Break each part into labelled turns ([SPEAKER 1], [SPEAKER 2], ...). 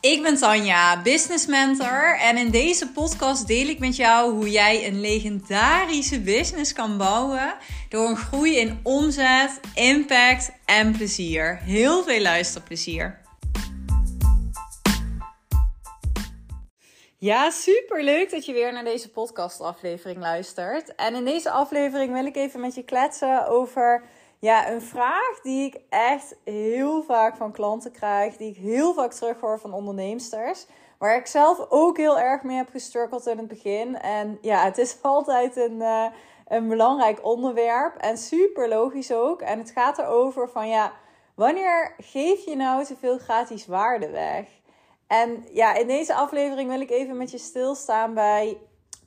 [SPEAKER 1] Ik ben Tanja, business mentor en in deze podcast deel ik met jou hoe jij een legendarische business kan bouwen door een groei in omzet, impact en plezier. Heel veel luisterplezier. Ja, super leuk dat je weer naar deze podcastaflevering luistert. En in deze aflevering wil ik even met je kletsen over ja, een vraag die ik echt heel vaak van klanten krijg, die ik heel vaak terughoor van onderneemsters. Waar ik zelf ook heel erg mee heb gestruggeld in het begin. En ja, het is altijd een, uh, een belangrijk onderwerp en super logisch ook. En het gaat erover van ja, wanneer geef je nou te veel gratis waarde weg? En ja, in deze aflevering wil ik even met je stilstaan bij: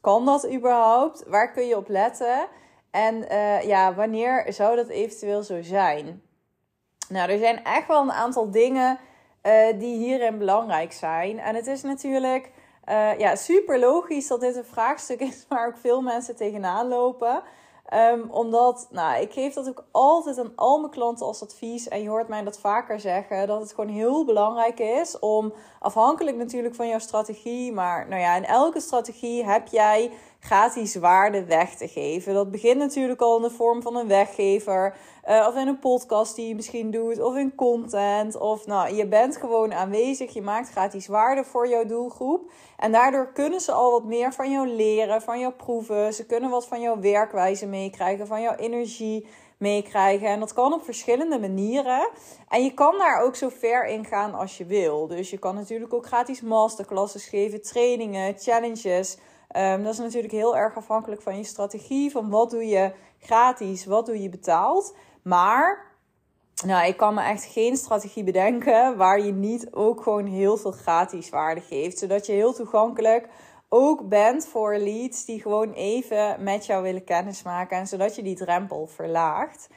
[SPEAKER 1] kan dat überhaupt? Waar kun je op letten? En uh, ja, wanneer zou dat eventueel zo zijn? Nou, er zijn echt wel een aantal dingen uh, die hierin belangrijk zijn. En het is natuurlijk uh, ja, super logisch dat dit een vraagstuk is waar ook veel mensen tegenaan lopen. Um, omdat, nou, ik geef dat ook altijd aan al mijn klanten als advies. En je hoort mij dat vaker zeggen. Dat het gewoon heel belangrijk is om, afhankelijk natuurlijk van jouw strategie. Maar nou ja, in elke strategie heb jij gratis waarde weg te geven. Dat begint natuurlijk al in de vorm van een weggever. Uh, of in een podcast die je misschien doet. Of in content. Of nou, je bent gewoon aanwezig. Je maakt gratis waarde voor jouw doelgroep. En daardoor kunnen ze al wat meer van jou leren, van jou proeven. Ze kunnen wat van jouw werkwijze meekrijgen, van jouw energie meekrijgen. En dat kan op verschillende manieren. En je kan daar ook zo ver in gaan als je wil. Dus je kan natuurlijk ook gratis masterclasses geven, trainingen, challenges. Um, dat is natuurlijk heel erg afhankelijk van je strategie. Van wat doe je gratis, wat doe je betaald. Maar nou, ik kan me echt geen strategie bedenken waar je niet ook gewoon heel veel gratis waarde geeft. Zodat je heel toegankelijk ook bent voor leads die gewoon even met jou willen kennismaken. En zodat je die drempel verlaagt.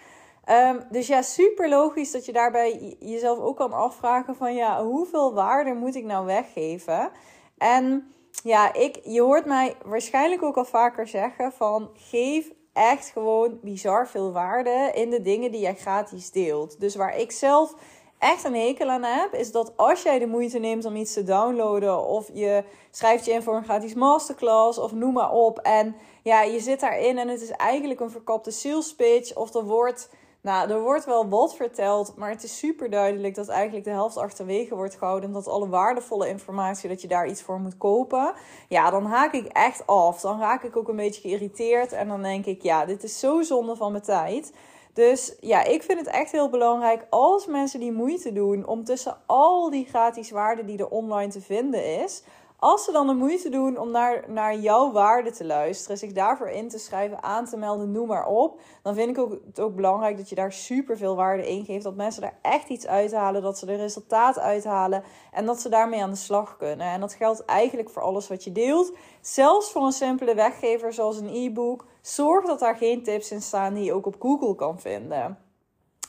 [SPEAKER 1] Um, dus ja, super logisch dat je daarbij jezelf ook kan afvragen van ja, hoeveel waarde moet ik nou weggeven? En ja, ik, je hoort mij waarschijnlijk ook al vaker zeggen van geef echt gewoon bizar veel waarde in de dingen die jij gratis deelt. Dus waar ik zelf echt een hekel aan heb, is dat als jij de moeite neemt om iets te downloaden, of je schrijft je in voor een gratis masterclass, of noem maar op, en ja, je zit daarin en het is eigenlijk een verkapte sales pitch, of er wordt nou, er wordt wel wat verteld, maar het is super duidelijk dat eigenlijk de helft achterwege wordt gehouden. En dat alle waardevolle informatie, dat je daar iets voor moet kopen. Ja, dan haak ik echt af. Dan raak ik ook een beetje geïrriteerd. En dan denk ik, ja, dit is zo zonde van mijn tijd. Dus ja, ik vind het echt heel belangrijk als mensen die moeite doen om tussen al die gratis waarden die er online te vinden is, als ze dan de moeite doen om naar, naar jouw waarde te luisteren, zich daarvoor in te schrijven, aan te melden, noem maar op, dan vind ik ook, het ook belangrijk dat je daar super veel waarde in geeft. Dat mensen daar echt iets uithalen, dat ze er resultaat uithalen en dat ze daarmee aan de slag kunnen. En dat geldt eigenlijk voor alles wat je deelt. Zelfs voor een simpele weggever zoals een e-book. Zorg dat daar geen tips in staan die je ook op Google kan vinden.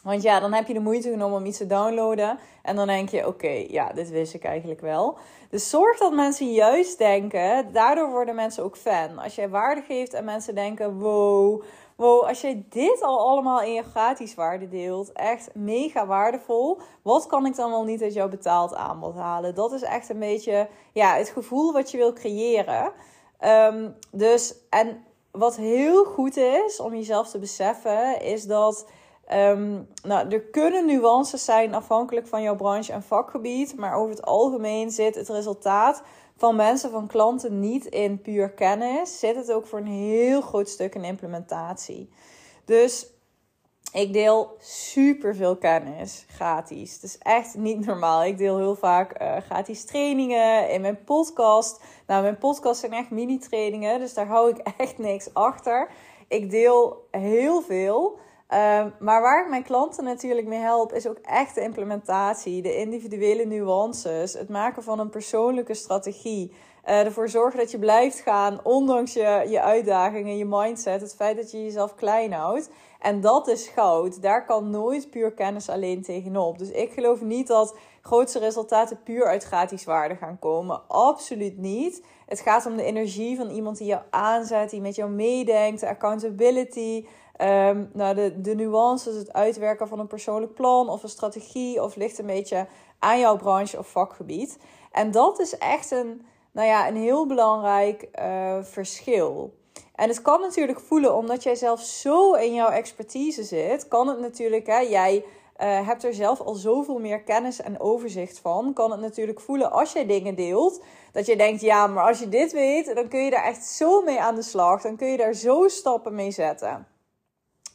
[SPEAKER 1] Want ja, dan heb je de moeite genomen om iets te downloaden. En dan denk je, oké, ja, dit wist ik eigenlijk wel. Dus zorg dat mensen juist denken. Daardoor worden mensen ook fan. Als jij waarde geeft en mensen denken, wow, wow, als jij dit al allemaal in je gratis waarde deelt, echt mega waardevol. Wat kan ik dan wel niet uit jouw betaald aanbod halen? Dat is echt een beetje, ja, het gevoel wat je wil creëren. Um, dus, en wat heel goed is om jezelf te beseffen, is dat Um, nou, er kunnen nuances zijn afhankelijk van jouw branche en vakgebied, maar over het algemeen zit het resultaat van mensen, van klanten niet in puur kennis, zit het ook voor een heel groot stuk in implementatie. Dus ik deel super veel kennis gratis. Het is echt niet normaal. Ik deel heel vaak uh, gratis trainingen in mijn podcast. Nou, mijn podcast zijn echt mini-trainingen, dus daar hou ik echt niks achter. Ik deel heel veel. Um, maar waar ik mijn klanten natuurlijk mee help, is ook echt de implementatie, de individuele nuances, het maken van een persoonlijke strategie. Uh, ervoor zorgen dat je blijft gaan, ondanks je, je uitdagingen, je mindset, het feit dat je jezelf klein houdt. En dat is goud. Daar kan nooit puur kennis alleen tegenop. Dus ik geloof niet dat grootste resultaten puur uit gratis waarde gaan komen. Absoluut niet. Het gaat om de energie van iemand die jou aanzet, die met jou meedenkt, de accountability. Um, nou, de, de nuances, het uitwerken van een persoonlijk plan of een strategie, of ligt een beetje aan jouw branche of vakgebied. En dat is echt een, nou ja, een heel belangrijk uh, verschil. En het kan natuurlijk voelen, omdat jij zelf zo in jouw expertise zit, kan het natuurlijk, hè, jij uh, hebt er zelf al zoveel meer kennis en overzicht van, kan het natuurlijk voelen als jij dingen deelt, dat je denkt, ja, maar als je dit weet, dan kun je daar echt zo mee aan de slag, dan kun je daar zo stappen mee zetten.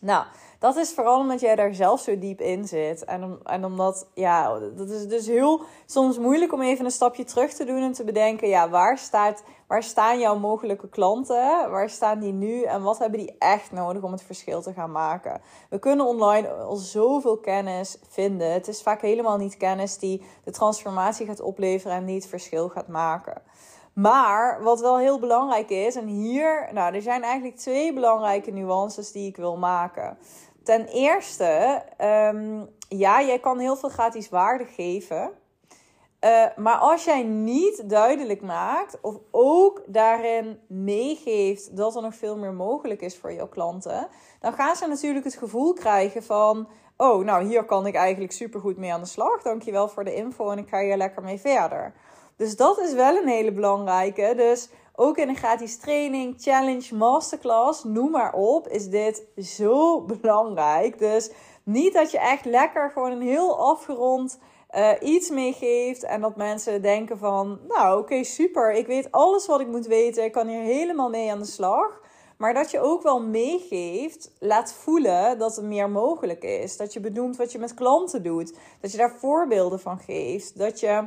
[SPEAKER 1] Nou, dat is vooral omdat jij daar zelf zo diep in zit. En, en omdat, ja, dat is dus heel soms moeilijk om even een stapje terug te doen en te bedenken, ja, waar, staat, waar staan jouw mogelijke klanten? Waar staan die nu? En wat hebben die echt nodig om het verschil te gaan maken? We kunnen online al zoveel kennis vinden. Het is vaak helemaal niet kennis die de transformatie gaat opleveren en die het verschil gaat maken. Maar wat wel heel belangrijk is, en hier, nou, er zijn eigenlijk twee belangrijke nuances die ik wil maken. Ten eerste, um, ja, jij kan heel veel gratis waarde geven. Uh, maar als jij niet duidelijk maakt of ook daarin meegeeft dat er nog veel meer mogelijk is voor jouw klanten, dan gaan ze natuurlijk het gevoel krijgen van: Oh, nou hier kan ik eigenlijk supergoed mee aan de slag. Dankjewel voor de info en ik ga hier lekker mee verder. Dus dat is wel een hele belangrijke. Dus ook in een gratis training, challenge, masterclass, noem maar op, is dit zo belangrijk. Dus niet dat je echt lekker gewoon een heel afgerond uh, iets meegeeft en dat mensen denken van, nou oké, super, ik weet alles wat ik moet weten, ik kan hier helemaal mee aan de slag. Maar dat je ook wel meegeeft, laat voelen dat er meer mogelijk is. Dat je benoemt wat je met klanten doet. Dat je daar voorbeelden van geeft. Dat je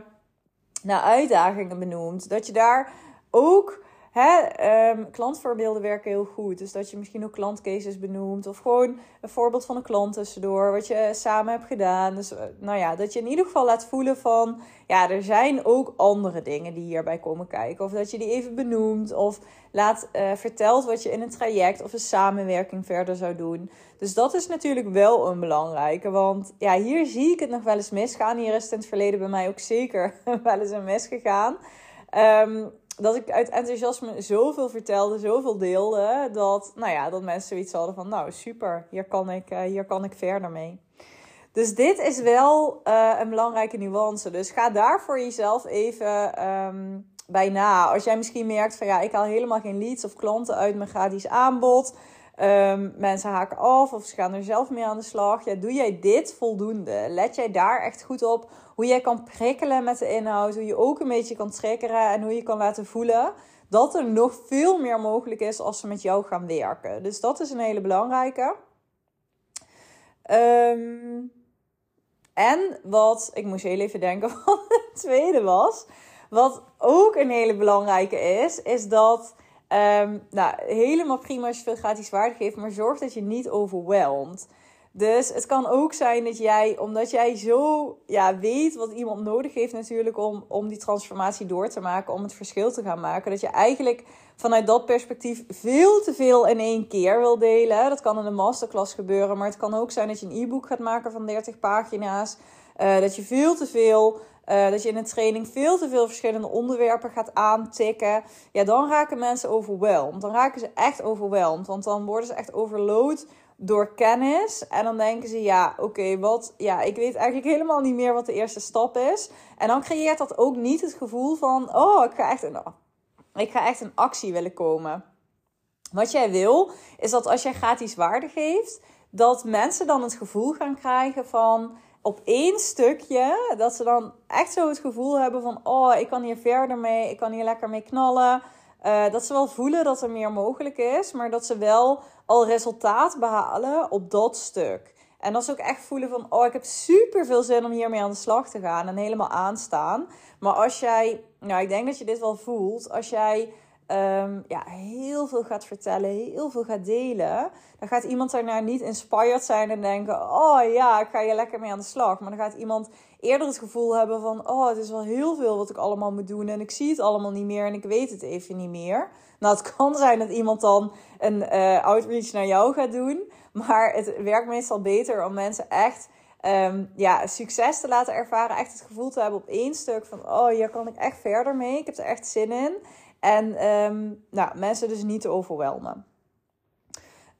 [SPEAKER 1] naar uitdagingen benoemt. Dat je daar ook Hè, um, klantvoorbeelden werken heel goed. Dus dat je misschien ook klantcases benoemt. Of gewoon een voorbeeld van een klant tussendoor. Wat je samen hebt gedaan. Dus eh, nou ja, dat je in ieder geval laat voelen van... Ja, er zijn ook andere dingen die hierbij komen kijken. Of dat je die even benoemt. Of laat uh, vertelt wat je in een traject of een samenwerking verder zou doen. Dus dat is natuurlijk wel een belangrijke. Want ja, hier zie ik het nog wel eens misgaan. Hier is het in het verleden bij mij ook zeker wel eens een misgegaan. Um, dat ik uit enthousiasme zoveel vertelde, zoveel deelde, dat, nou ja, dat mensen zoiets hadden van, nou super, hier kan ik, uh, hier kan ik verder mee. Dus dit is wel uh, een belangrijke nuance. Dus ga daar voor jezelf even um, bij na. Als jij misschien merkt van, ja, ik haal helemaal geen leads of klanten uit mijn gratis aanbod. Um, mensen haken af of ze gaan er zelf mee aan de slag. Ja, doe jij dit voldoende? Let jij daar echt goed op hoe jij kan prikkelen met de inhoud, hoe je ook een beetje kan triggeren en hoe je kan laten voelen dat er nog veel meer mogelijk is als ze met jou gaan werken. Dus dat is een hele belangrijke. Um, en wat, ik moest heel even denken wat het tweede was. Wat ook een hele belangrijke is, is dat Um, nou, helemaal prima als je veel gratis waarde geeft, maar zorg dat je niet overweldigt. Dus het kan ook zijn dat jij, omdat jij zo ja, weet wat iemand nodig heeft natuurlijk om, om die transformatie door te maken, om het verschil te gaan maken, dat je eigenlijk vanuit dat perspectief veel te veel in één keer wil delen. Dat kan in een masterclass gebeuren, maar het kan ook zijn dat je een e-book gaat maken van 30 pagina's. Uh, dat je veel te veel uh, dat je in een training veel te veel verschillende onderwerpen gaat aantikken. Ja, dan raken mensen overweldigd. Dan raken ze echt overweldigd. Want dan worden ze echt overload door kennis. En dan denken ze, ja, oké, wat... Ja, ik weet eigenlijk helemaal niet meer wat de eerste stap is. En dan creëert dat ook niet het gevoel van... Oh, ik ga echt in, ik ga echt in actie willen komen. Wat jij wil, is dat als jij gratis waarde geeft... Dat mensen dan het gevoel gaan krijgen van op één stukje, dat ze dan echt zo het gevoel hebben van, oh, ik kan hier verder mee, ik kan hier lekker mee knallen. Uh, dat ze wel voelen dat er meer mogelijk is, maar dat ze wel al resultaat behalen op dat stuk. En dat ze ook echt voelen van, oh, ik heb super veel zin om hiermee aan de slag te gaan en helemaal aanstaan. Maar als jij, nou, ik denk dat je dit wel voelt, als jij um, ja, heel veel gaat vertellen, heel veel gaat delen, dan gaat iemand daarna niet inspired zijn en denken: Oh ja, ik ga je lekker mee aan de slag. Maar dan gaat iemand eerder het gevoel hebben van: Oh, het is wel heel veel wat ik allemaal moet doen en ik zie het allemaal niet meer en ik weet het even niet meer. Nou, het kan zijn dat iemand dan een uh, outreach naar jou gaat doen, maar het werkt meestal beter om mensen echt. Um, ja, succes te laten ervaren. Echt het gevoel te hebben op één stuk van: oh, hier kan ik echt verder mee. Ik heb er echt zin in. En um, nou, mensen dus niet te overwelmen.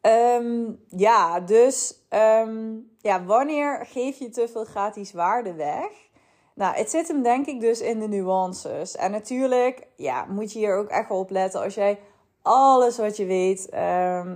[SPEAKER 1] Ehm, ja, dus ehm, ja, wanneer geef je te veel gratis waarde weg? Nou, het zit hem denk ik dus in de nuances. En natuurlijk, ja, moet je hier ook echt wel op letten. Als jij alles wat je weet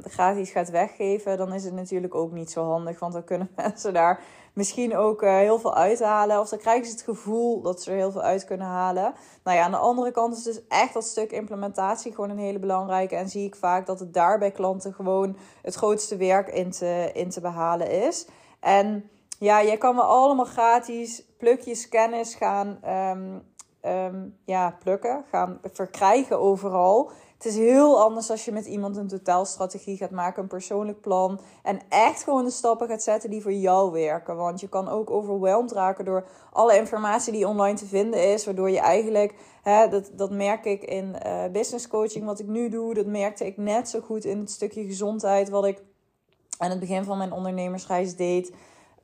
[SPEAKER 1] gratis gaat weggeven, dan is het natuurlijk ook niet zo handig. Want dan kunnen mensen daar misschien ook uh, heel veel uithalen. Of dan krijgen ze het gevoel dat ze er heel veel uit kunnen halen. Nou ja, aan de andere kant is dus echt dat stuk implementatie gewoon een hele belangrijke. En zie ik vaak dat het daar bij klanten gewoon het grootste werk in te, in te behalen is. En ja, je kan wel allemaal gratis plukjes kennis gaan um, um, ja, plukken, gaan verkrijgen overal. Het is heel anders als je met iemand een totaalstrategie gaat maken, een persoonlijk plan. En echt gewoon de stappen gaat zetten die voor jou werken. Want je kan ook overweldigd raken door alle informatie die online te vinden is. Waardoor je eigenlijk, hè, dat, dat merk ik in uh, business coaching, wat ik nu doe. Dat merkte ik net zo goed in het stukje gezondheid, wat ik aan het begin van mijn ondernemersreis deed.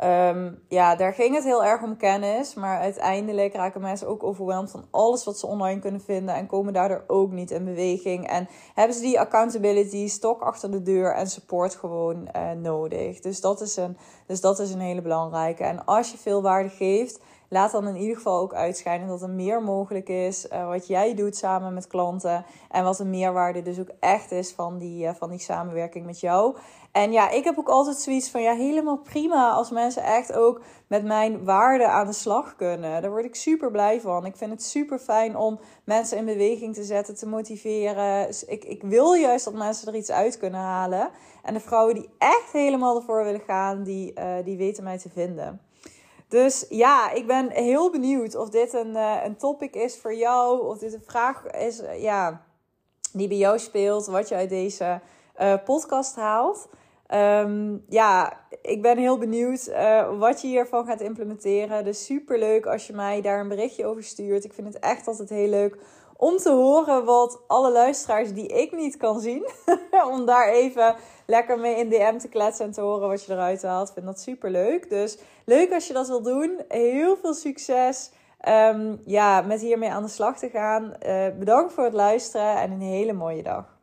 [SPEAKER 1] Um, ja, daar ging het heel erg om kennis. Maar uiteindelijk raken mensen ook overweldigd van alles wat ze online kunnen vinden. En komen daardoor ook niet in beweging. En hebben ze die accountability, stok achter de deur en support gewoon uh, nodig. Dus dat, is een, dus dat is een hele belangrijke. En als je veel waarde geeft, laat dan in ieder geval ook uitschijnen dat er meer mogelijk is. Uh, wat jij doet samen met klanten. En wat de meerwaarde dus ook echt is van die, uh, van die samenwerking met jou. En ja, ik heb ook altijd zoiets van ja, helemaal prima als mensen echt ook met mijn waarden aan de slag kunnen. Daar word ik super blij van. Ik vind het super fijn om mensen in beweging te zetten, te motiveren. Dus ik, ik wil juist dat mensen er iets uit kunnen halen. En de vrouwen die echt helemaal ervoor willen gaan, die, uh, die weten mij te vinden. Dus ja, ik ben heel benieuwd of dit een, uh, een topic is voor jou. Of dit een vraag is uh, ja, die bij jou speelt. Wat je uit deze podcast haalt. Um, ja, ik ben heel benieuwd wat je hiervan gaat implementeren. Dus super leuk als je mij daar een berichtje over stuurt. Ik vind het echt altijd heel leuk om te horen wat alle luisteraars die ik niet kan zien, om daar even lekker mee in DM te kletsen en te horen wat je eruit haalt. Ik vind dat super leuk. Dus leuk als je dat wil doen. Heel veel succes. Um, ja, met hiermee aan de slag te gaan. Uh, bedankt voor het luisteren en een hele mooie dag.